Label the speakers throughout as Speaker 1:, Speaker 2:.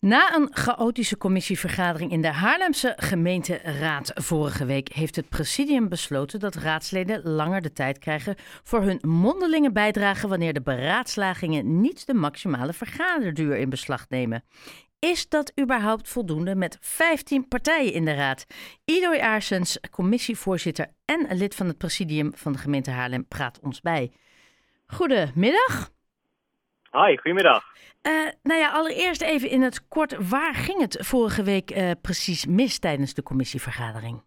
Speaker 1: Na een chaotische commissievergadering in de Haarlemse gemeenteraad vorige week heeft het presidium besloten dat raadsleden langer de tijd krijgen voor hun mondelinge bijdrage wanneer de beraadslagingen niet de maximale vergaderduur in beslag nemen. Is dat überhaupt voldoende met 15 partijen in de raad? Ido Aarsens, commissievoorzitter en lid van het presidium van de gemeente Haarlem, praat ons bij. Goedemiddag.
Speaker 2: Hoi, goedemiddag.
Speaker 1: Uh, nou ja, allereerst even in het kort. Waar ging het vorige week uh, precies mis tijdens de commissievergadering?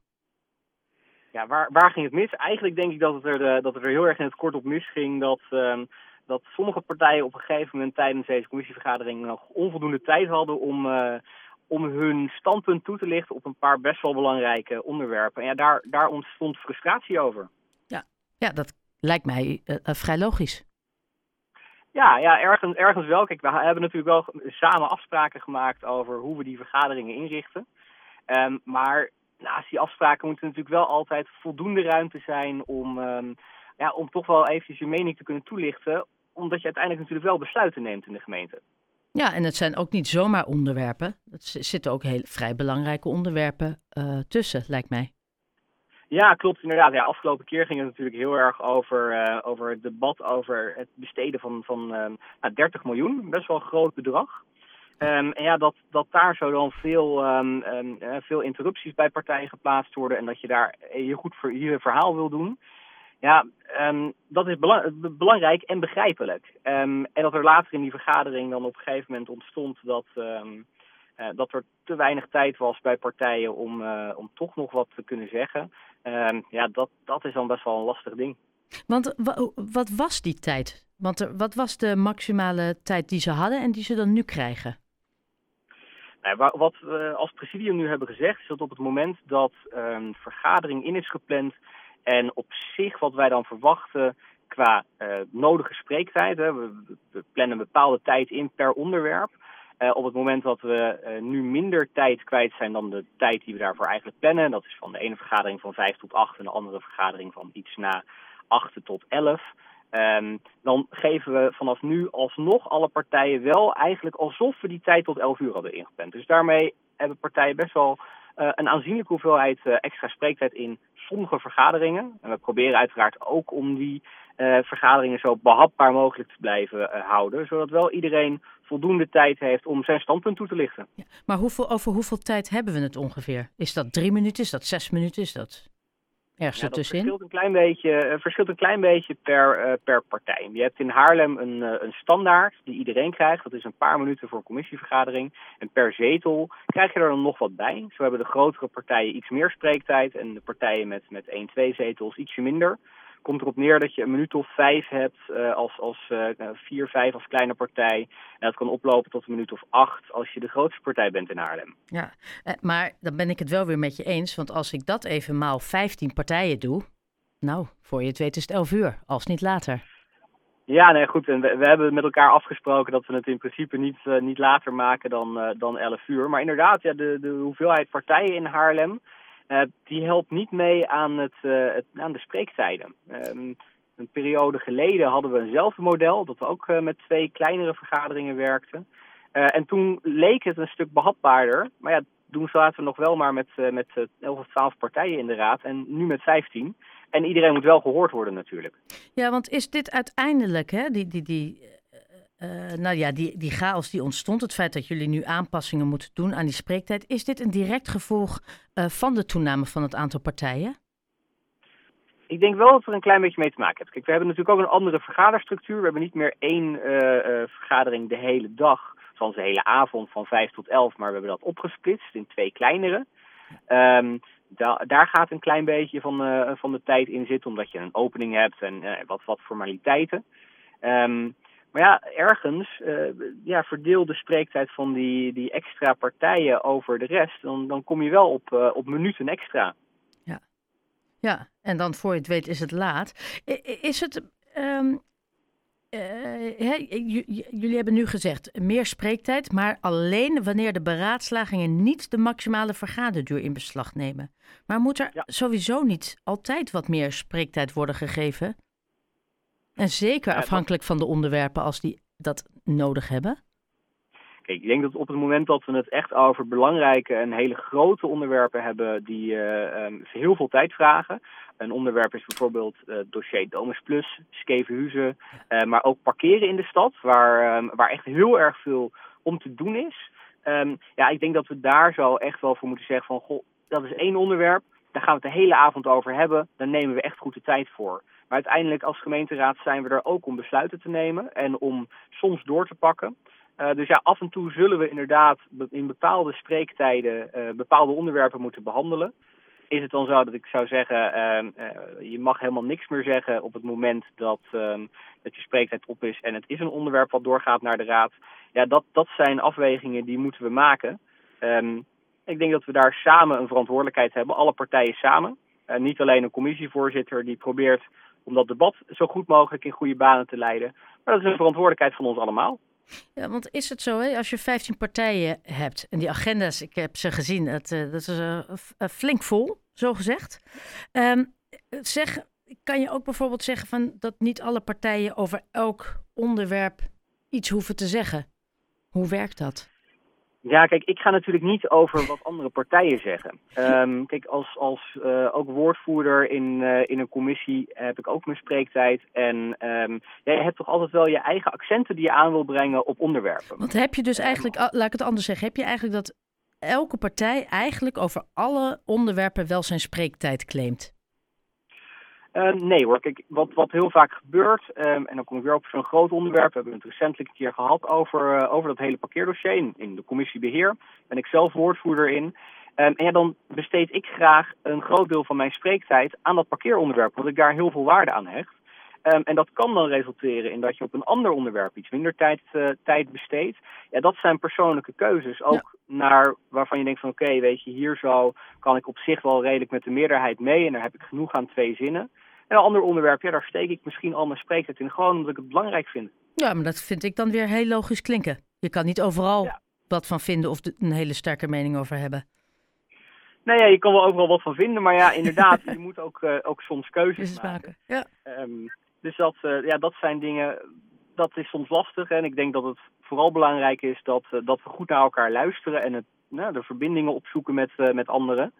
Speaker 2: Ja, waar, waar ging het mis? Eigenlijk denk ik dat het er, uh, dat het er heel erg in het kort op misging dat, uh, dat sommige partijen op een gegeven moment tijdens deze commissievergadering nog onvoldoende tijd hadden om, om hun standpunt toe te lichten op een paar best wel belangrijke onderwerpen. En ja, daar, daar ontstond frustratie over.
Speaker 1: Ja, ja dat lijkt mij vrij logisch.
Speaker 2: Ja, ja ergens, ergens wel. Kijk, we hebben natuurlijk wel samen afspraken gemaakt over hoe we die vergaderingen inrichten. Um, maar naast die afspraken moet er natuurlijk wel altijd voldoende ruimte zijn om, um, ja, om toch wel eventjes je mening te kunnen toelichten. Omdat je uiteindelijk natuurlijk wel besluiten neemt in de gemeente.
Speaker 1: Ja, en het zijn ook niet zomaar onderwerpen. Er zitten ook heel vrij belangrijke onderwerpen uh, tussen, lijkt mij.
Speaker 2: Ja, klopt inderdaad. Ja, afgelopen keer ging het natuurlijk heel erg over, uh, over het debat over het besteden van, van uh, nou, 30 miljoen. Best wel een groot bedrag. Um, en ja, dat, dat daar zo dan veel, um, uh, veel interrupties bij partijen geplaatst worden en dat je daar je goed voor je verhaal wil doen. Ja, dat is belang belangrijk en begrijpelijk. en dat er later in die vergadering dan op een gegeven moment ontstond dat, dat er te weinig tijd was bij partijen om, uh, om toch nog wat te kunnen zeggen. Uh, ja, dat, dat is dan best wel een lastig ding.
Speaker 1: Want wat was die tijd? Want er, wat was de maximale tijd die ze hadden en die ze dan nu krijgen?
Speaker 2: Nou, wat we als presidium nu hebben gezegd, is dat op het moment dat een vergadering in is gepland en op zich wat wij dan verwachten qua uh, nodige spreektijd, hè, we, we plannen een bepaalde tijd in per onderwerp, op het moment dat we uh, nu minder tijd kwijt zijn dan de tijd die we daarvoor eigenlijk plannen, dat is van de ene vergadering van 5 tot 8 en de andere vergadering van iets na 8 tot 11, um, dan geven we vanaf nu alsnog alle partijen wel eigenlijk alsof we die tijd tot 11 uur hadden ingepland. Dus daarmee hebben partijen best wel een aanzienlijke hoeveelheid extra spreektijd in sommige vergaderingen. En we proberen uiteraard ook om die uh, vergaderingen zo behapbaar mogelijk te blijven houden. Zodat wel iedereen voldoende tijd heeft om zijn standpunt toe te lichten.
Speaker 1: Ja, maar hoeveel, over hoeveel tijd hebben we het ongeveer? Is dat drie minuten? Is dat zes minuten? Is dat ergens
Speaker 2: ja, dat? Verschilt een klein beetje, uh, verschilt een klein beetje per, uh, per partij. Je hebt in Haarlem een, uh, een standaard die iedereen krijgt. Dat is een paar minuten voor een commissievergadering. En per zetel krijg je er dan nog wat bij. Zo hebben de grotere partijen iets meer spreektijd en de partijen met, met 1, 2 zetels ietsje minder komt erop neer dat je een minuut of vijf hebt uh, als, als uh, vier, vijf als kleine partij. En dat kan oplopen tot een minuut of acht als je de grootste partij bent in Haarlem.
Speaker 1: Ja, maar dan ben ik het wel weer met je eens. Want als ik dat even maal 15 partijen doe, nou, voor je het weet is het 11 uur, als niet later.
Speaker 2: Ja, nee, goed. En we, we, hebben met elkaar afgesproken dat we het in principe niet, uh, niet later maken dan, uh, dan 11 uur. Maar inderdaad, ja, de, de hoeveelheid partijen in Haarlem, uh, die helpt niet mee aan, het, het aan de spreektijden. Um, een periode geleden hadden we eenzelfde model, dat we ook uh, met twee kleinere vergaderingen werkten. en toen leek het een stuk behapbaarder, maar ja, toen zaten we nog wel maar met, met 11 of 12 partijen in de raad en nu met 15. En iedereen moet wel gehoord worden natuurlijk.
Speaker 1: Ja, want is dit uiteindelijk, hè, die, die, die, uh, nou ja, die, die chaos die ontstond, het feit dat jullie nu aanpassingen moeten doen aan die spreektijd, is dit een direct gevolg uh, van de toename van het aantal partijen?
Speaker 2: Ik denk wel dat er een klein beetje mee te maken heeft. Kijk, we hebben natuurlijk ook een andere vergaderstructuur. We hebben niet meer één uh, vergadering de hele dag, zoals de hele avond van 5 tot 11, maar we hebben dat opgesplitst in twee kleinere. Da daar gaat een klein beetje van, van de tijd in zitten, omdat je een opening hebt en wat, wat formaliteiten. Um, maar ja, ergens, uh, ja, verdeel de spreektijd van die, die extra partijen over de rest. Dan, dan kom je wel op, uh, op minuten extra.
Speaker 1: Ja. ja, en dan voor je het weet is het laat. Is het. Um, uh, jullie hebben nu gezegd meer spreektijd, maar alleen wanneer de beraadslagingen niet de maximale vergaderduur in beslag nemen. Maar moet er ja. sowieso niet altijd wat meer spreektijd worden gegeven? En zeker afhankelijk van de onderwerpen als die dat nodig hebben?
Speaker 2: ik denk dat op het moment dat we het echt over belangrijke en hele grote onderwerpen hebben die um, heel veel tijd vragen. Een onderwerp is bijvoorbeeld uh, dossier Domus Plus, Skevenhuizen, uh, maar ook parkeren in de stad, waar, um, waar echt heel erg veel om te doen is. Um, ja, ik denk dat we daar zo echt wel voor moeten zeggen van, goh, dat is één onderwerp, daar gaan we het de hele avond over hebben, daar nemen we echt goed de tijd voor. Maar uiteindelijk als gemeenteraad zijn we er ook om besluiten te nemen en om soms door te pakken. Uh, dus ja, af en toe zullen we inderdaad in bepaalde spreektijden uh, bepaalde onderwerpen moeten behandelen. Is het dan zo dat ik zou zeggen, uh, je mag helemaal niks meer zeggen op het moment dat, ehm, dat je spreektijd op is en het is een onderwerp wat doorgaat naar de raad. Ja, dat, dat zijn afwegingen die moeten we maken. Um, ik denk dat we daar samen een verantwoordelijkheid hebben, alle partijen samen. niet alleen een commissievoorzitter die probeert om dat debat zo goed mogelijk in goede banen te leiden. Maar dat is een verantwoordelijkheid van ons allemaal.
Speaker 1: Ja, want is het zo, hè? als je 15 partijen hebt en die agenda's, ik heb ze gezien, dat is uh, flink vol, zo gezegd. Um, zeg, kan je ook bijvoorbeeld zeggen van dat niet alle partijen over elk onderwerp iets hoeven te zeggen? Hoe werkt dat?
Speaker 2: Ja, kijk, ik ga natuurlijk niet over wat andere partijen zeggen. Um, kijk, als, als uh, ook woordvoerder in, uh, in een commissie heb ik ook mijn spreektijd. En um, ja, je hebt toch altijd wel je eigen accenten die je aan wil brengen op onderwerpen.
Speaker 1: Want heb je dus eigenlijk, laat ik het anders zeggen, heb je eigenlijk dat elke partij eigenlijk over alle onderwerpen wel zijn spreektijd claimt?
Speaker 2: Uh, nee hoor, kijk, wat, wat heel vaak gebeurt, um, en dan kom ik weer op zo'n groot onderwerp, we hebben het recentelijk een keer gehad over, uh, over dat hele parkeerdossier in, in de commissie beheer, ben ik zelf woordvoerder in. Um, en ja, dan besteed ik graag een groot deel van mijn spreektijd aan dat parkeeronderwerp, omdat ik daar heel veel waarde aan hecht. Um, en dat kan dan resulteren in dat je op een ander onderwerp iets minder tijd, uh, tijd besteedt. Ja, dat zijn persoonlijke keuzes. Ook ja. naar waarvan je denkt van oké, okay, weet je, hier zo kan ik op zich wel redelijk met de meerderheid mee en daar heb ik genoeg aan twee zinnen. En een ander onderwerp, ja, daar steek ik misschien al mijn spreektijd in, gewoon omdat ik het belangrijk vind.
Speaker 1: Ja, maar dat vind ik dan weer heel logisch klinken. Je kan niet overal ja. wat van vinden of een hele sterke mening over hebben.
Speaker 2: Nou ja, je kan wel overal wat van vinden, maar ja, inderdaad, je moet ook, uh, ook soms keuzes maken.
Speaker 1: Ja.
Speaker 2: Um, dus dat, uh, ja, dat zijn dingen, dat is soms lastig. En ik denk dat het vooral belangrijk is dat, uh, dat we goed naar elkaar luisteren en het, nou, de verbindingen opzoeken met, met anderen.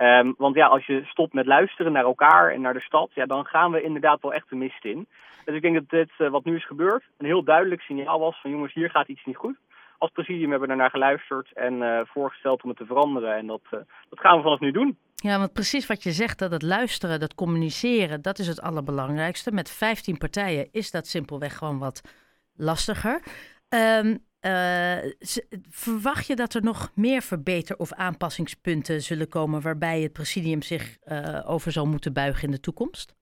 Speaker 2: Um, want ja, als je stopt met luisteren naar elkaar en naar de stad, ja, dan gaan we inderdaad wel echt de mist in. Dus ik denk dat dit, uh, wat nu is gebeurd, een heel duidelijk signaal was van jongens, hier gaat iets niet goed. Als presidium hebben we daarnaar geluisterd en uh, voorgesteld om het te veranderen. En dat, uh, dat gaan we vanaf nu doen.
Speaker 1: Ja, want precies wat je zegt, dat het luisteren, dat communiceren, dat is het allerbelangrijkste. Met 15 partijen is dat simpelweg gewoon wat lastiger. Um, uh, verwacht je dat er nog meer verbeter- of aanpassingspunten zullen komen waarbij het presidium zich uh, over zal moeten buigen in de toekomst?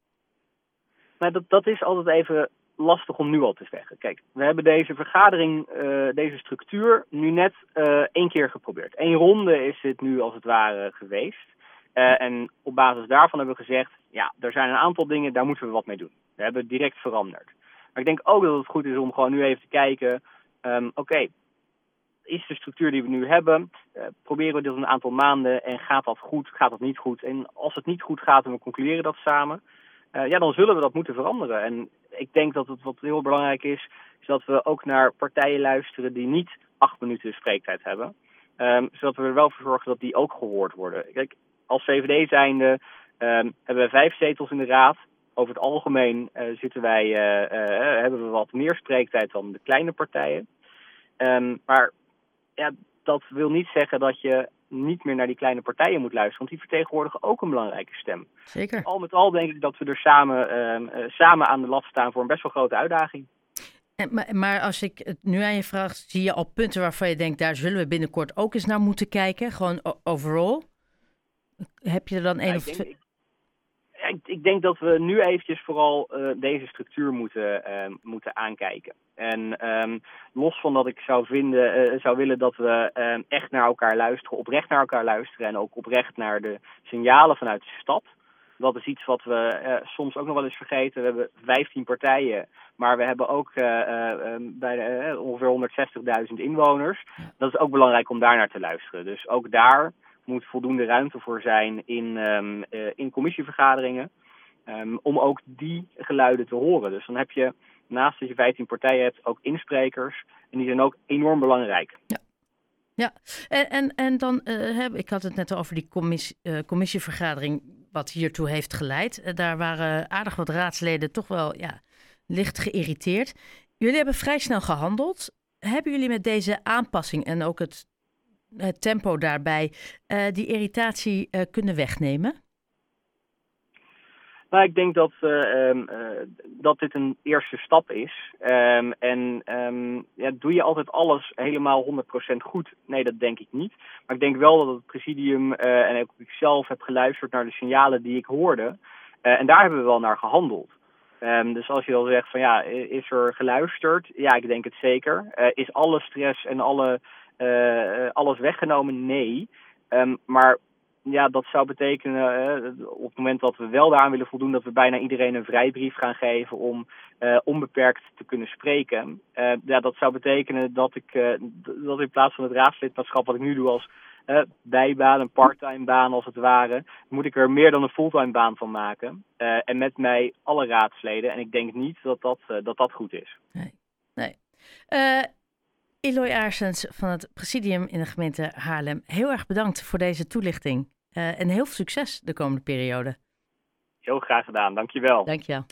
Speaker 2: Dat, dat is altijd even lastig om nu al te zeggen. Kijk, we hebben deze vergadering, uh, deze structuur, nu net één keer geprobeerd. Eén ronde is het nu als het ware geweest. en op basis daarvan hebben we gezegd, ja, er zijn een aantal dingen, daar moeten we wat mee doen. We hebben het direct veranderd. Maar ik denk ook dat het goed is om gewoon nu even te kijken Um, Oké, is de structuur die we nu hebben, uh, proberen we dit een aantal maanden en gaat dat goed, gaat dat niet goed? En als het niet goed gaat en we concluderen dat samen, uh, ja, dan zullen we dat moeten veranderen. En ik denk dat het wat heel belangrijk is, is dat we ook naar partijen luisteren die niet acht minuten spreektijd hebben. Um, zodat we er wel voor zorgen dat die ook gehoord worden. Kijk, als VVD zijnde um, hebben we vijf zetels in de raad over het algemeen uh, zitten wij, hebben we wat meer spreektijd dan de kleine partijen. Um, maar ja, dat wil niet zeggen dat je niet meer naar die kleine partijen moet luisteren, want die vertegenwoordigen ook een belangrijke stem.
Speaker 1: Zeker.
Speaker 2: Al met al denk ik dat we er samen, uh, samen aan de lat staan voor een best wel grote uitdaging.
Speaker 1: En, maar, maar, als ik het nu aan je vraag, zie je al punten waarvan je denkt, daar zullen we binnenkort ook eens naar moeten kijken, gewoon overal? Heb je er dan één ja, of twee?
Speaker 2: Ik, ik, denk dat we nu eventjes vooral uh, deze structuur moeten, uh, moeten aankijken. En um, los van dat ik zou, vinden, uh, zou willen dat we ehm, echt naar elkaar luisteren, oprecht naar elkaar luisteren en ook oprecht naar de signalen vanuit de stad. Dat is iets wat we soms ook nog wel eens vergeten. We hebben 15 partijen, maar we hebben ook um, bij de, ongeveer 160.000 inwoners. Dat is ook belangrijk om daar naar te luisteren. Dus ook daar moet voldoende ruimte voor zijn in, um, uh, in commissievergaderingen. Um, om ook die geluiden te horen. Dus dan heb je naast dat je 15 partijen hebt, ook insprekers. En die zijn ook enorm belangrijk.
Speaker 1: Ja. Ja, en, en, en dan heb ik had het net over die commissie, uh, commissievergadering, wat hiertoe heeft geleid. Daar waren aardig wat raadsleden toch wel ja, licht geïrriteerd. Jullie hebben vrij snel gehandeld. Hebben jullie met deze aanpassing en ook het tempo daarbij die irritatie kunnen wegnemen?
Speaker 2: Nou, ik denk dat, uh, dat dit een eerste stap is. Um, en um, ja, doe je altijd alles helemaal 100% goed? Nee, dat denk ik niet. Maar ik denk wel dat het presidium en ook ik zelf heb geluisterd naar de signalen die ik hoorde. en daar hebben we wel naar gehandeld. dus als je dan zegt van ja, is er geluisterd? Ja, ik denk het zeker. is alle stress en alle, alles weggenomen? Nee. maar ja, dat zou betekenen uh, op het moment dat we wel daaraan willen voldoen, dat we bijna iedereen een vrijbrief gaan geven om onbeperkt te kunnen spreken. Ja, dat zou betekenen dat ik, dat in plaats van het raadslidmaatschap wat ik nu doe als bijbaan, een parttime baan als het ware, moet ik er meer dan een fulltime baan van maken. en met mij alle raadsleden. En ik denk niet dat dat, dat, dat goed is.
Speaker 1: Nee. nee. Eloy Aarsens van het presidium in de gemeente Haarlem, heel erg bedankt voor deze toelichting. Uh, en heel veel succes de komende periode.
Speaker 2: Heel graag gedaan, dankjewel.
Speaker 1: Dankjewel.